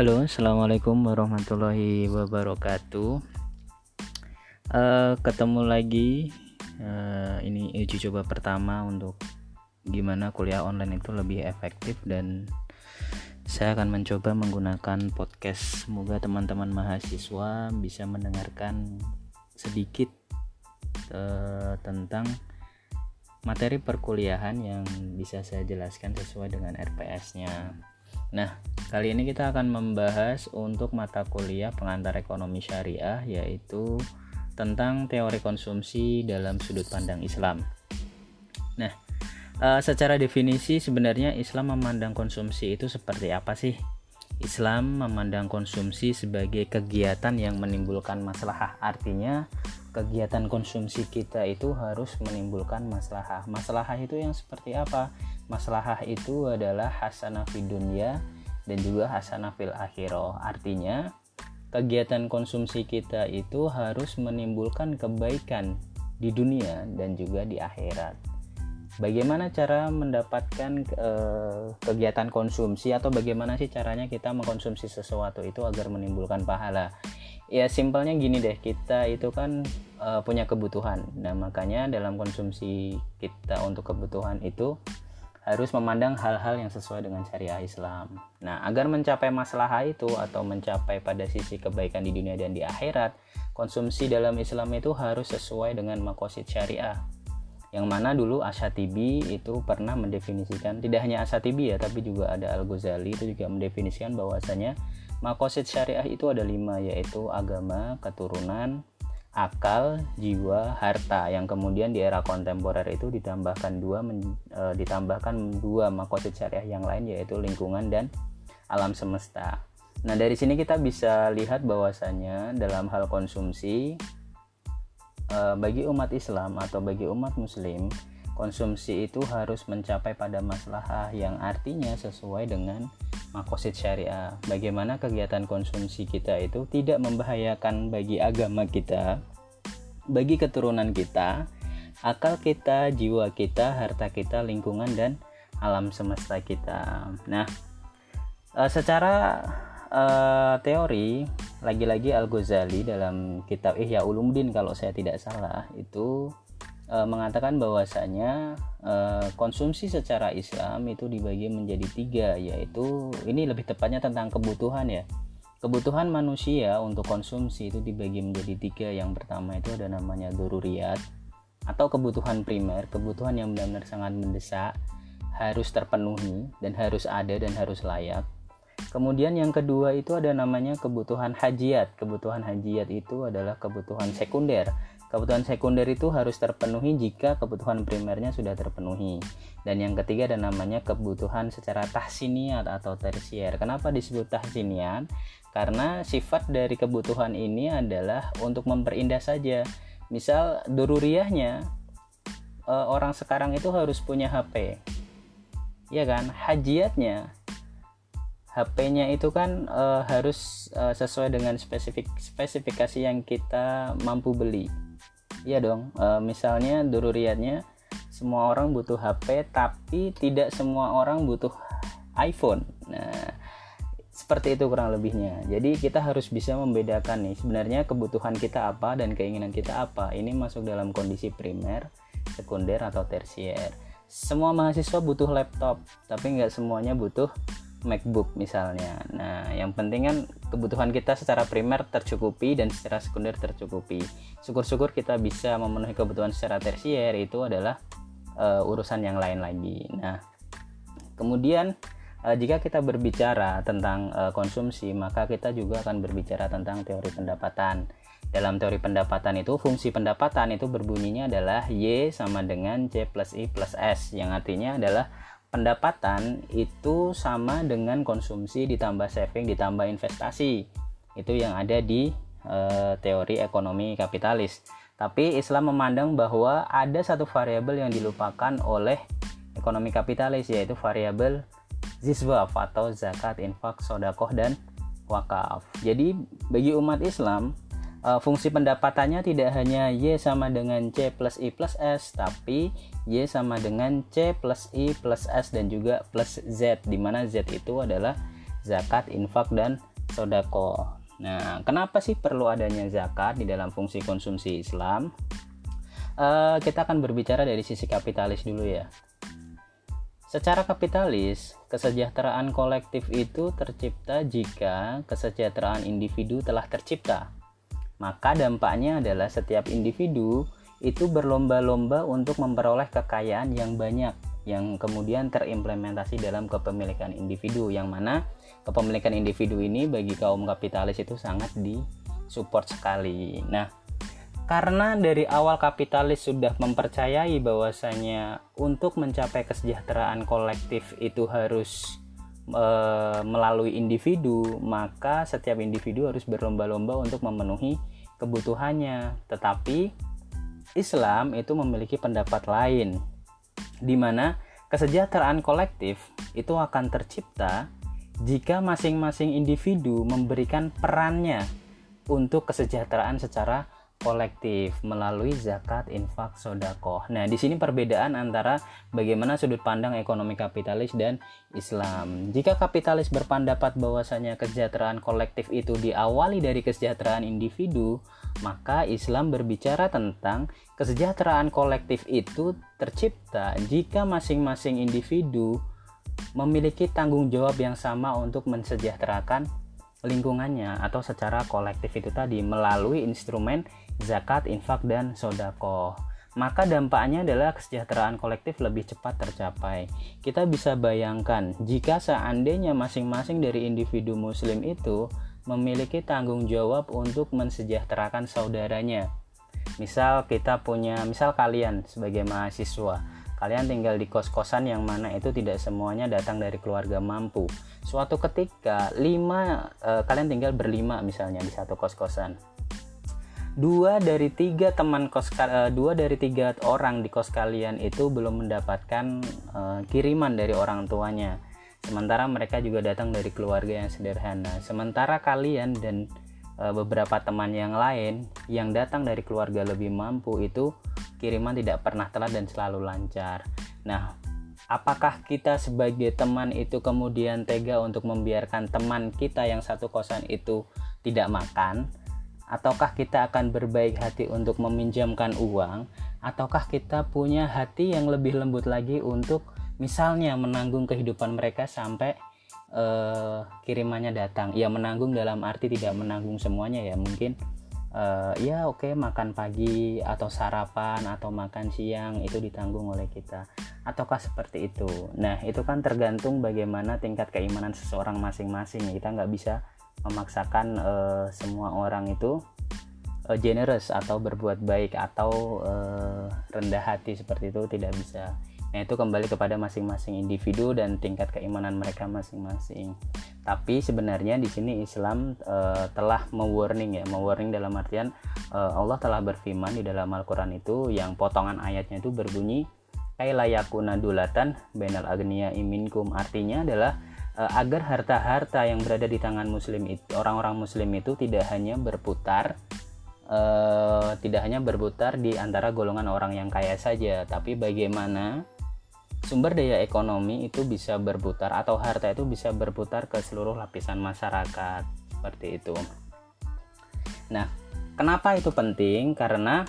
Halo, assalamualaikum warahmatullahi wabarakatuh. Uh, ketemu lagi. Uh, ini uji coba pertama untuk gimana kuliah online itu lebih efektif dan saya akan mencoba menggunakan podcast. Semoga teman-teman mahasiswa bisa mendengarkan sedikit uh, tentang materi perkuliahan yang bisa saya jelaskan sesuai dengan RPS-nya. Nah, kali ini kita akan membahas untuk mata kuliah pengantar ekonomi syariah yaitu tentang teori konsumsi dalam sudut pandang Islam. Nah, uh, secara definisi sebenarnya Islam memandang konsumsi itu seperti apa sih? Islam memandang konsumsi sebagai kegiatan yang menimbulkan masalah. Artinya, kegiatan konsumsi kita itu harus menimbulkan masalah. Masalah itu yang seperti apa? Masalah itu adalah hasanah fid dunya dan juga hasanah fil akhirah. Artinya, kegiatan konsumsi kita itu harus menimbulkan kebaikan di dunia dan juga di akhirat. Bagaimana cara mendapatkan uh, kegiatan konsumsi atau bagaimana sih caranya kita mengkonsumsi sesuatu itu agar menimbulkan pahala? Ya simpelnya gini deh kita itu kan uh, punya kebutuhan. Nah makanya dalam konsumsi kita untuk kebutuhan itu harus memandang hal-hal yang sesuai dengan syariah Islam. Nah agar mencapai masalah itu atau mencapai pada sisi kebaikan di dunia dan di akhirat konsumsi dalam Islam itu harus sesuai dengan makosid syariah. Yang mana dulu Asyatibi itu pernah mendefinisikan tidak hanya Asyatibi ya tapi juga ada Al Ghazali itu juga mendefinisikan bahwasanya Makosid syariah itu ada lima yaitu agama, keturunan, akal, jiwa, harta yang kemudian di era kontemporer itu ditambahkan dua men, e, ditambahkan dua makosid syariah yang lain yaitu lingkungan dan alam semesta. Nah, dari sini kita bisa lihat bahwasanya dalam hal konsumsi e, bagi umat Islam atau bagi umat muslim, konsumsi itu harus mencapai pada masalah yang artinya sesuai dengan makosid syariah. Bagaimana kegiatan konsumsi kita itu tidak membahayakan bagi agama kita bagi keturunan kita akal kita jiwa kita harta kita lingkungan dan alam semesta kita. Nah e, secara uh, teori lagi-lagi Al Ghazali dalam kitab Ihya Ulumuddin kalau saya tidak salah itu e, mengatakan bahwasanya e, konsumsi secara Islam itu dibagi menjadi tiga yaitu ini lebih tepatnya tentang kebutuhan ya. Kebutuhan manusia untuk konsumsi itu dibagi menjadi tiga. Yang pertama itu ada namanya doruriat atau kebutuhan primer kebutuhan yang benar-benar sangat mendesak harus terpenuhi dan harus ada dan harus layak. Kemudian yang kedua itu ada namanya kebutuhan hajiat. Kebutuhan hajiat itu adalah kebutuhan sekunder Kebutuhan sekunder itu harus terpenuhi jika kebutuhan primernya sudah terpenuhi. Dan yang ketiga ada namanya kebutuhan secara tahsiniat atau tersier. Kenapa disebut tahsiniat? Karena sifat dari kebutuhan ini adalah untuk memperindah saja. Misal dururiyahnya eh, orang sekarang itu harus punya HP. Ya kan? Hajiatnya HP-nya itu kan e, harus e, sesuai dengan spesifik spesifikasi yang kita mampu beli Iya dong, e, misalnya dururiatnya semua orang butuh HP tapi tidak semua orang butuh iPhone. Nah, seperti itu kurang lebihnya. Jadi kita harus bisa membedakan nih sebenarnya kebutuhan kita apa dan keinginan kita apa. Ini masuk dalam kondisi primer, sekunder atau tersier. Semua mahasiswa butuh laptop, tapi nggak semuanya butuh MacBook misalnya. Nah, yang penting kan kebutuhan kita secara primer tercukupi dan secara sekunder tercukupi. Syukur-syukur kita bisa memenuhi kebutuhan secara tersier itu adalah uh, urusan yang lain lagi. Nah, kemudian uh, jika kita berbicara tentang uh, konsumsi, maka kita juga akan berbicara tentang teori pendapatan. Dalam teori pendapatan itu, fungsi pendapatan itu berbunyinya adalah Y sama dengan C plus I plus S, yang artinya adalah pendapatan itu sama dengan konsumsi ditambah saving ditambah investasi. Itu yang ada di e, teori ekonomi kapitalis. Tapi Islam memandang bahwa ada satu variabel yang dilupakan oleh ekonomi kapitalis yaitu variabel ziswaf atau zakat infak sodakoh dan wakaf. Jadi bagi umat Islam uh, fungsi pendapatannya tidak hanya Y sama dengan C plus I plus S tapi Y sama dengan C plus I plus S dan juga plus Z di mana Z itu adalah zakat, infak dan sodako. Nah, kenapa sih perlu adanya zakat di dalam fungsi konsumsi Islam? Uh, kita akan berbicara dari sisi kapitalis dulu ya. Secara kapitalis, kesejahteraan kolektif itu tercipta jika kesejahteraan individu telah tercipta. Maka dampaknya adalah setiap individu itu berlomba-lomba untuk memperoleh kekayaan yang banyak yang kemudian terimplementasi dalam kepemilikan individu yang mana kepemilikan individu ini bagi kaum kapitalis itu sangat disupport sekali. Nah, karena dari awal kapitalis sudah mempercayai bahwasanya untuk mencapai kesejahteraan kolektif itu harus e, melalui individu, maka setiap individu harus berlomba-lomba untuk memenuhi kebutuhannya. Tetapi Islam itu memiliki pendapat lain di mana kesejahteraan kolektif itu akan tercipta jika masing-masing individu memberikan perannya untuk kesejahteraan secara kolektif melalui zakat, infak, sodakoh. Nah, di sini perbedaan antara bagaimana sudut pandang ekonomi kapitalis dan Islam. Jika kapitalis berpendapat bahwasanya kesejahteraan kolektif itu diawali dari kesejahteraan individu, maka Islam berbicara tentang kesejahteraan kolektif itu tercipta jika masing-masing individu memiliki tanggung jawab yang sama untuk mensejahterakan lingkungannya atau secara kolektif itu tadi melalui instrumen zakat, infak, dan sodako. Maka dampaknya adalah kesejahteraan kolektif lebih cepat tercapai. Kita bisa bayangkan jika seandainya masing-masing dari individu muslim itu memiliki tanggung jawab untuk mensejahterakan saudaranya. Misal kita punya, misal kalian sebagai mahasiswa, kalian tinggal di kos-kosan yang mana itu tidak semuanya datang dari keluarga mampu. Suatu ketika lima eh, kalian tinggal berlima misalnya di satu kos-kosan dua dari tiga teman kos uh, dua dari tiga orang di kos kalian itu belum mendapatkan uh, kiriman dari orang tuanya. Sementara mereka juga datang dari keluarga yang sederhana. Sementara kalian dan uh, beberapa teman yang lain yang datang dari keluarga lebih mampu itu kiriman tidak pernah telat dan selalu lancar. Nah apakah kita sebagai teman itu kemudian tega untuk membiarkan teman kita yang satu kosan itu tidak makan ataukah kita akan berbaik hati untuk meminjamkan uang? Ataukah kita punya hati yang lebih lembut lagi untuk misalnya menanggung kehidupan mereka sampai uh, kirimannya datang? Ya menanggung dalam arti tidak menanggung semuanya ya mungkin uh, ya oke okay, makan pagi atau sarapan atau makan siang itu ditanggung oleh kita. Ataukah seperti itu? Nah itu kan tergantung bagaimana tingkat keimanan seseorang masing-masing. Kita nggak bisa memaksakan uh, semua orang itu uh, generous atau berbuat baik atau uh, rendah hati seperti itu tidak bisa. Nah, itu kembali kepada masing-masing individu dan tingkat keimanan mereka masing-masing. Tapi sebenarnya di sini Islam uh, telah mewarning ya, mewarning dalam artian uh, Allah telah berfirman di dalam Al-Qur'an itu yang potongan ayatnya itu berbunyi kailayakuna dulatan benal agniya iminkum artinya adalah agar harta-harta yang berada di tangan muslim itu orang-orang muslim itu tidak hanya berputar uh, tidak hanya berputar di antara golongan orang yang kaya saja tapi bagaimana sumber daya ekonomi itu bisa berputar atau harta itu bisa berputar ke seluruh lapisan masyarakat. Seperti itu. Nah kenapa itu penting? Karena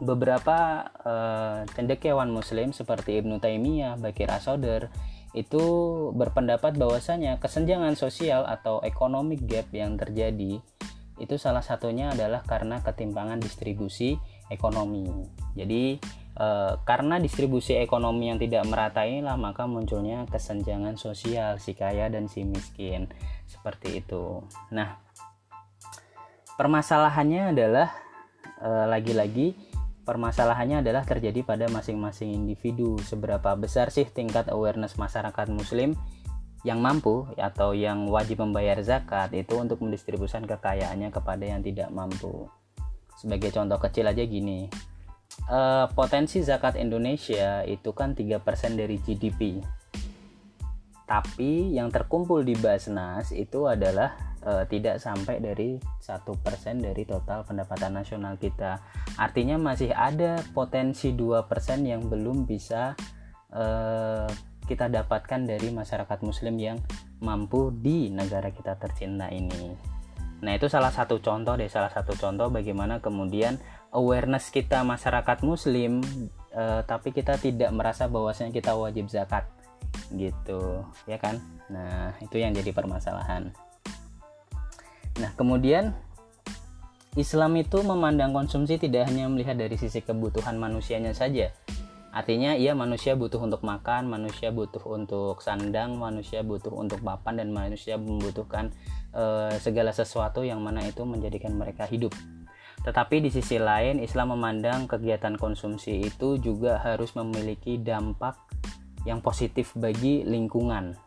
beberapa uh, cendekiawan muslim seperti Ibnu Taimiyah, Bakir Asoder itu berpendapat bahwasanya kesenjangan sosial atau economic gap yang terjadi itu salah satunya adalah karena ketimpangan distribusi ekonomi. Jadi e, karena distribusi ekonomi yang tidak merata inilah maka munculnya kesenjangan sosial si kaya dan si miskin seperti itu. Nah, permasalahannya adalah eh, lagi-lagi e, permasalahannya adalah terjadi pada masing-masing individu. Seberapa besar sih tingkat awareness masyarakat muslim yang mampu atau yang wajib membayar zakat itu untuk mendistribusikan kekayaannya kepada yang tidak mampu. Sebagai contoh kecil aja gini. Uh, potensi zakat Indonesia itu kan 3% dari GDP. Tapi yang terkumpul di Basnas itu adalah uh, tidak sampai dari satu persen dari total pendapatan nasional kita. Artinya masih ada potensi 2% yang belum bisa uh, kita dapatkan dari masyarakat muslim yang mampu di negara kita tercinta ini. Nah, itu salah satu contoh deh, salah satu contoh bagaimana kemudian awareness kita masyarakat muslim eh, tapi kita tidak merasa bahwasanya kita wajib zakat gitu, ya kan? Nah, itu yang jadi permasalahan. Nah, kemudian Islam itu memandang konsumsi tidak hanya melihat dari sisi kebutuhan manusianya saja. Artinya iya manusia butuh untuk makan, manusia butuh untuk sandang, manusia butuh untuk papan dan manusia membutuhkan e, segala sesuatu yang mana itu menjadikan mereka hidup. Tetapi di sisi lain Islam memandang kegiatan konsumsi itu juga harus memiliki dampak yang positif bagi lingkungan.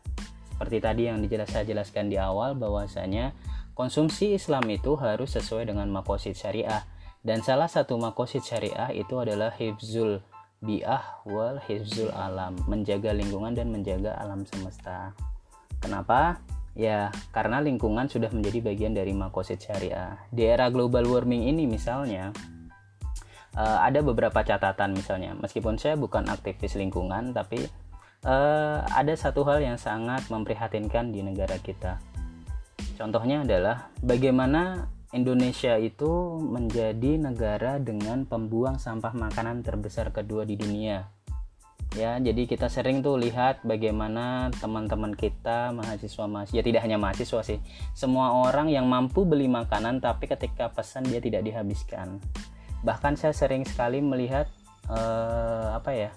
Seperti tadi yang dijelas saya jelaskan di awal bahwasanya Konsumsi Islam itu harus sesuai dengan makosid syariah dan salah satu makosid syariah itu adalah hifzul bi'ah wal hifzul alam, menjaga lingkungan dan menjaga alam semesta. Kenapa? Ya, karena lingkungan sudah menjadi bagian dari makosid syariah. Di era global warming ini misalnya, uh, ada beberapa catatan misalnya. Meskipun saya bukan aktivis lingkungan, tapi uh, ada satu hal yang sangat memprihatinkan di negara kita Contohnya adalah bagaimana Indonesia itu menjadi negara dengan pembuang sampah makanan terbesar kedua di dunia. Ya, jadi kita sering tuh lihat bagaimana teman-teman kita mahasiswa mahasiswa ya tidak hanya mahasiswa sih, semua orang yang mampu beli makanan tapi ketika pesan dia tidak dihabiskan. Bahkan saya sering sekali melihat eh, apa ya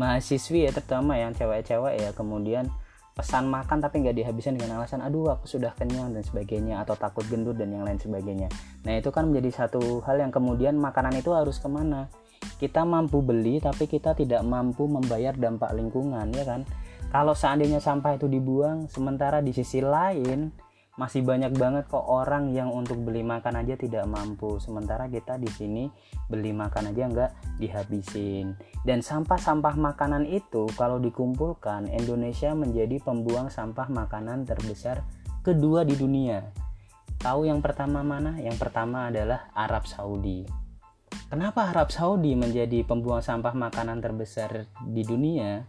mahasiswi ya terutama yang cewek-cewek ya kemudian pesan makan tapi nggak dihabisin dengan alasan aduh aku sudah kenyang dan sebagainya atau takut gendut dan yang lain sebagainya. Nah itu kan menjadi satu hal yang kemudian makanan itu harus ke mana? Kita mampu beli tapi kita tidak mampu membayar dampak lingkungan ya kan? Kalau seandainya sampah itu dibuang sementara di sisi lain masih banyak banget kok orang yang untuk beli makan aja tidak mampu. Sementara kita di sini beli makan aja nggak dihabisin. Dan sampah-sampah makanan itu kalau dikumpulkan Indonesia menjadi pembuang sampah makanan terbesar kedua di dunia. Tahu yang pertama mana? Yang pertama adalah Arab Saudi. Kenapa Arab Saudi menjadi pembuang sampah makanan terbesar di dunia?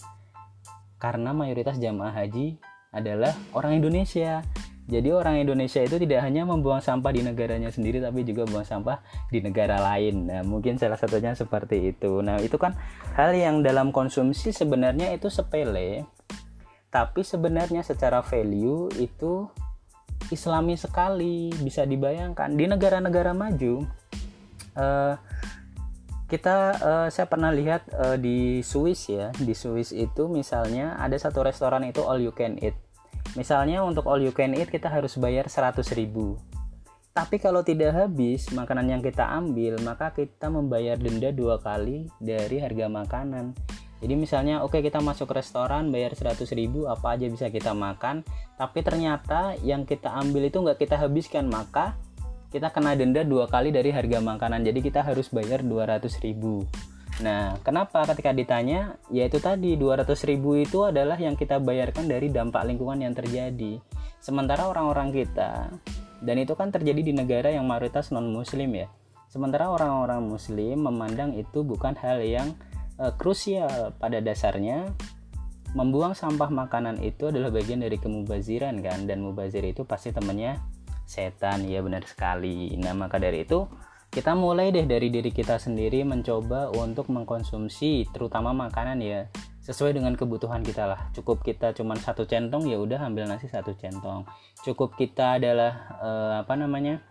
Karena mayoritas jamaah haji adalah orang Indonesia jadi orang Indonesia itu tidak hanya membuang sampah di negaranya sendiri tapi juga buang sampah di negara lain. Nah, mungkin salah satunya seperti itu. Nah, itu kan hal yang dalam konsumsi sebenarnya itu sepele. Tapi sebenarnya secara value itu islami sekali, bisa dibayangkan di negara-negara maju. Uh, kita uh, saya pernah lihat uh, di Swiss ya, di Swiss itu misalnya ada satu restoran itu all you can eat Misalnya untuk all you can eat kita harus bayar 100 ribu. Tapi kalau tidak habis makanan yang kita ambil, maka kita membayar denda dua kali dari harga makanan. Jadi misalnya oke okay, kita masuk restoran bayar 100 ribu apa aja bisa kita makan, tapi ternyata yang kita ambil itu nggak kita habiskan, maka kita kena denda dua kali dari harga makanan. Jadi kita harus bayar 200 ribu. Nah, kenapa ketika ditanya, yaitu tadi 200 ribu itu adalah yang kita bayarkan dari dampak lingkungan yang terjadi. Sementara orang-orang kita, dan itu kan terjadi di negara yang mayoritas non-muslim ya. Sementara orang-orang muslim memandang itu bukan hal yang uh, krusial pada dasarnya. Membuang sampah makanan itu adalah bagian dari kemubaziran kan, dan mubazir itu pasti temannya setan, ya benar sekali. Nah, maka dari itu kita mulai deh dari diri kita sendiri mencoba untuk mengkonsumsi terutama makanan ya sesuai dengan kebutuhan kita lah. Cukup kita cuma satu centong ya udah ambil nasi satu centong. Cukup kita adalah uh, apa namanya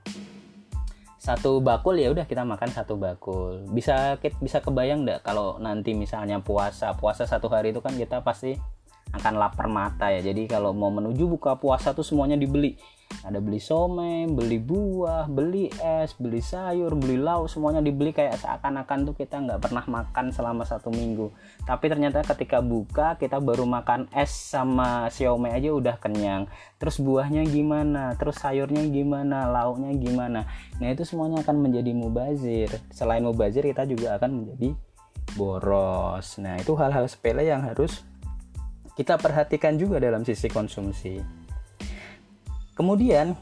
satu bakul ya udah kita makan satu bakul. Bisa bisa kebayang nggak kalau nanti misalnya puasa puasa satu hari itu kan kita pasti akan lapar mata ya. Jadi kalau mau menuju buka puasa tuh semuanya dibeli ada beli somai, beli buah, beli es, beli sayur, beli lauk, semuanya dibeli kayak seakan-akan tuh kita nggak pernah makan selama satu minggu. Tapi ternyata ketika buka kita baru makan es sama siomay aja udah kenyang. Terus buahnya gimana? Terus sayurnya gimana? Lauknya gimana? Nah itu semuanya akan menjadi mubazir. Selain mubazir kita juga akan menjadi boros. Nah itu hal-hal sepele yang harus kita perhatikan juga dalam sisi konsumsi. Kemudian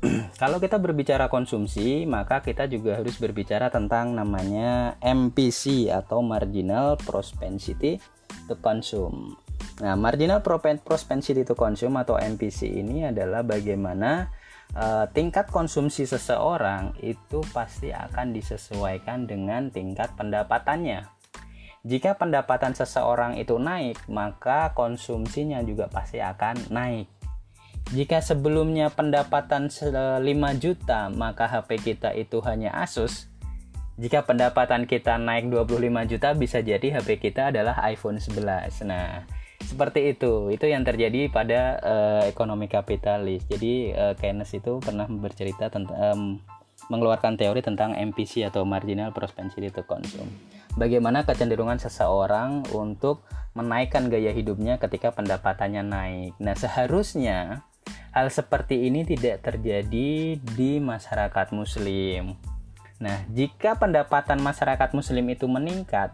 kalau kita berbicara konsumsi, maka kita juga harus berbicara tentang namanya MPC atau marginal propensity to consume. Nah, marginal propensity to consume atau MPC ini adalah bagaimana uh, tingkat konsumsi seseorang itu pasti akan disesuaikan dengan tingkat pendapatannya. Jika pendapatan seseorang itu naik, maka konsumsinya juga pasti akan naik. Jika sebelumnya pendapatan 5 juta, maka HP kita itu hanya Asus. Jika pendapatan kita naik 25 juta, bisa jadi HP kita adalah iPhone 11. Nah, seperti itu itu yang terjadi pada uh, ekonomi kapitalis jadi uh, Keynes itu pernah bercerita tentang um, mengeluarkan teori tentang MPC atau marginal propensity to consume bagaimana kecenderungan seseorang untuk menaikkan gaya hidupnya ketika pendapatannya naik nah seharusnya hal seperti ini tidak terjadi di masyarakat muslim nah jika pendapatan masyarakat muslim itu meningkat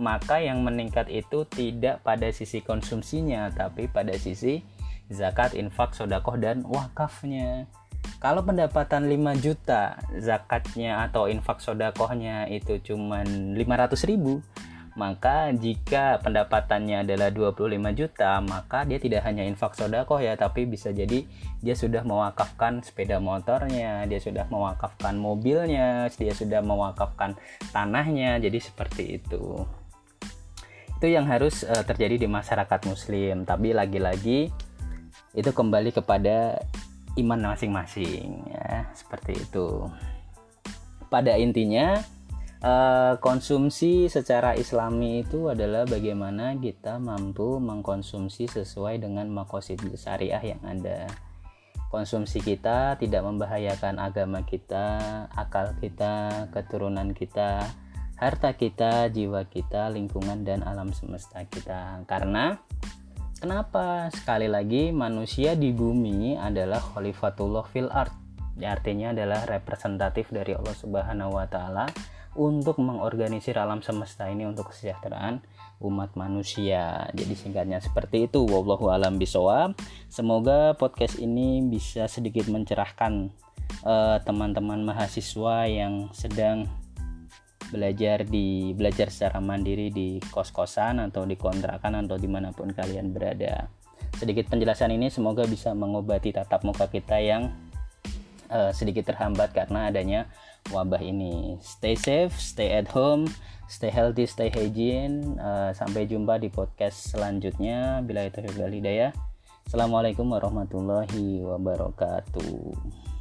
maka yang meningkat itu tidak pada sisi konsumsinya tapi pada sisi zakat, infak, sodakoh dan wakafnya. Kalau pendapatan 5 juta zakatnya atau infak sodakohnya itu cuma 500 ribu maka jika pendapatannya adalah 25 juta maka dia tidak hanya infak sodakoh ya tapi bisa jadi dia sudah mewakafkan sepeda motornya dia sudah mewakafkan mobilnya dia sudah mewakafkan tanahnya. Jadi seperti itu. Itu yang harus uh, terjadi di masyarakat muslim. Tapi lagi-lagi itu kembali kepada iman masing-masing ya seperti itu. Pada intinya uh, konsumsi secara islami itu adalah bagaimana kita mampu mengkonsumsi sesuai dengan makosid syariah yang ada konsumsi kita tidak membahayakan agama kita akal kita keturunan kita harta kita, jiwa kita, lingkungan dan alam semesta kita. Karena kenapa? Sekali lagi manusia di bumi adalah khalifatullah fil art. Artinya adalah representatif dari Allah Subhanahu wa taala untuk mengorganisir alam semesta ini untuk kesejahteraan umat manusia. Jadi singkatnya seperti itu. Wallahu alam bisawab. Semoga podcast ini bisa sedikit mencerahkan eh, teman-teman uh, mahasiswa yang sedang belajar di belajar secara mandiri di kos-kosan atau di kontrakan atau di mana pun kalian berada sedikit penjelasan ini semoga bisa mengobati tatap muka kita yang uh, sedikit terhambat karena adanya wabah ini. Stay safe stay at home stay healthy stay hygiene. Uh, sampai jumpa di podcast selanjutnya. Bila itu hidayah. Assalamualaikum warahmatullahi wabarakatuh